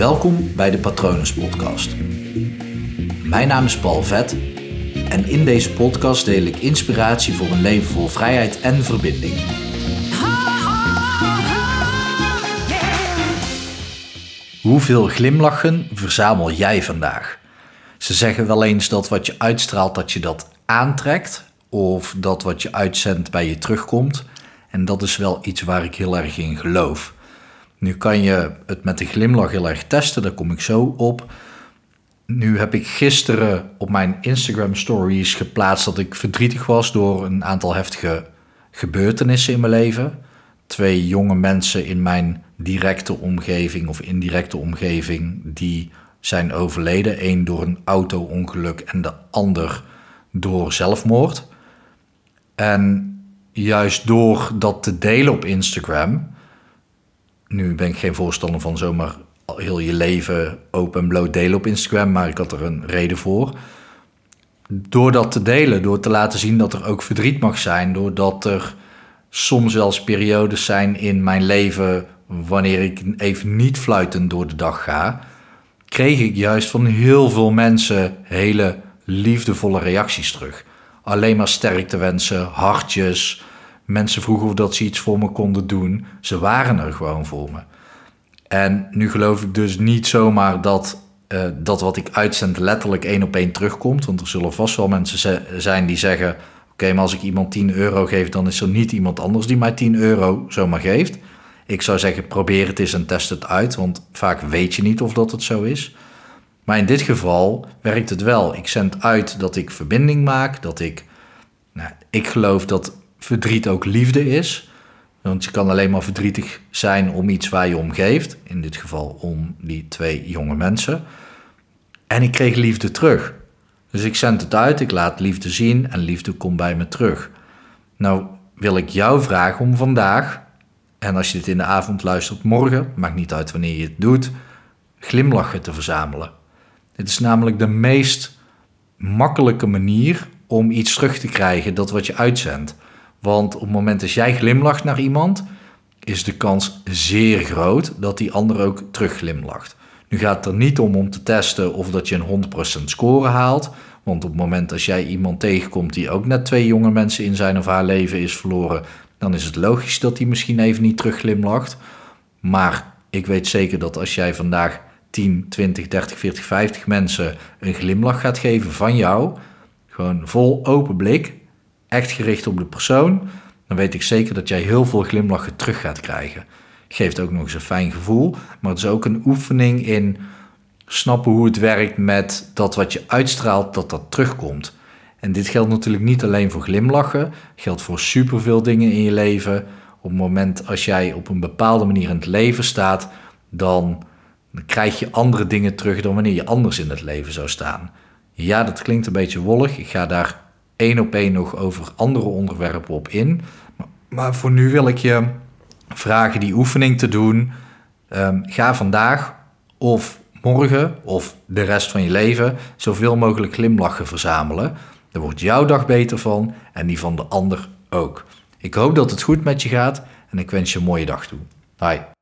Welkom bij de Patronus Podcast. Mijn naam is Paul Vet en in deze podcast deel ik inspiratie voor een leven vol vrijheid en verbinding. Hoeveel glimlachen verzamel jij vandaag? Ze zeggen wel eens dat wat je uitstraalt, dat je dat aantrekt. Of dat wat je uitzendt bij je terugkomt. En dat is wel iets waar ik heel erg in geloof. Nu kan je het met een glimlach heel erg testen, daar kom ik zo op. Nu heb ik gisteren op mijn Instagram stories geplaatst dat ik verdrietig was door een aantal heftige gebeurtenissen in mijn leven. Twee jonge mensen in mijn directe omgeving of indirecte omgeving die zijn overleden. Eén door een auto-ongeluk en de ander door zelfmoord. En juist door dat te delen op Instagram. Nu ben ik geen voorstander van zomaar heel je leven open en bloot delen op Instagram, maar ik had er een reden voor. Door dat te delen, door te laten zien dat er ook verdriet mag zijn, doordat er soms zelfs periodes zijn in mijn leven wanneer ik even niet fluitend door de dag ga, kreeg ik juist van heel veel mensen hele liefdevolle reacties terug. Alleen maar sterkte wensen, hartjes. Mensen vroegen of dat ze iets voor me konden doen. Ze waren er gewoon voor me. En nu geloof ik dus niet zomaar dat uh, dat wat ik uitzend letterlijk één op één terugkomt. Want er zullen vast wel mensen zijn die zeggen: Oké, maar als ik iemand 10 euro geef, dan is er niet iemand anders die mij 10 euro zomaar geeft. Ik zou zeggen: probeer het eens en test het uit. Want vaak weet je niet of dat het zo is. Maar in dit geval werkt het wel. Ik zend uit dat ik verbinding maak, dat ik. Nou, ik geloof dat verdriet ook liefde is. Want je kan alleen maar verdrietig zijn om iets waar je om geeft. In dit geval om die twee jonge mensen. En ik kreeg liefde terug. Dus ik zend het uit, ik laat liefde zien en liefde komt bij me terug. Nou wil ik jou vragen om vandaag, en als je dit in de avond luistert, morgen, maakt niet uit wanneer je het doet, glimlachen te verzamelen. Dit is namelijk de meest makkelijke manier om iets terug te krijgen, dat wat je uitzendt. Want op het moment dat jij glimlacht naar iemand, is de kans zeer groot dat die ander ook terug glimlacht. Nu gaat het er niet om om te testen of dat je een 100% score haalt. Want op het moment dat jij iemand tegenkomt die ook net twee jonge mensen in zijn of haar leven is verloren, dan is het logisch dat die misschien even niet terug glimlacht. Maar ik weet zeker dat als jij vandaag 10, 20, 30, 40, 50 mensen een glimlach gaat geven van jou, gewoon vol open blik, echt gericht op de persoon, dan weet ik zeker dat jij heel veel glimlachen terug gaat krijgen. Geeft ook nog eens een fijn gevoel, maar het is ook een oefening in snappen hoe het werkt met dat wat je uitstraalt, dat dat terugkomt. En dit geldt natuurlijk niet alleen voor glimlachen, geldt voor superveel dingen in je leven. Op het moment als jij op een bepaalde manier in het leven staat, dan dan krijg je andere dingen terug dan wanneer je anders in het leven zou staan. Ja, dat klinkt een beetje wollig. Ik ga daar één op één nog over andere onderwerpen op in. Maar voor nu wil ik je vragen die oefening te doen. Um, ga vandaag of morgen of de rest van je leven zoveel mogelijk glimlachen verzamelen. Daar wordt jouw dag beter van en die van de ander ook. Ik hoop dat het goed met je gaat en ik wens je een mooie dag toe. Bye.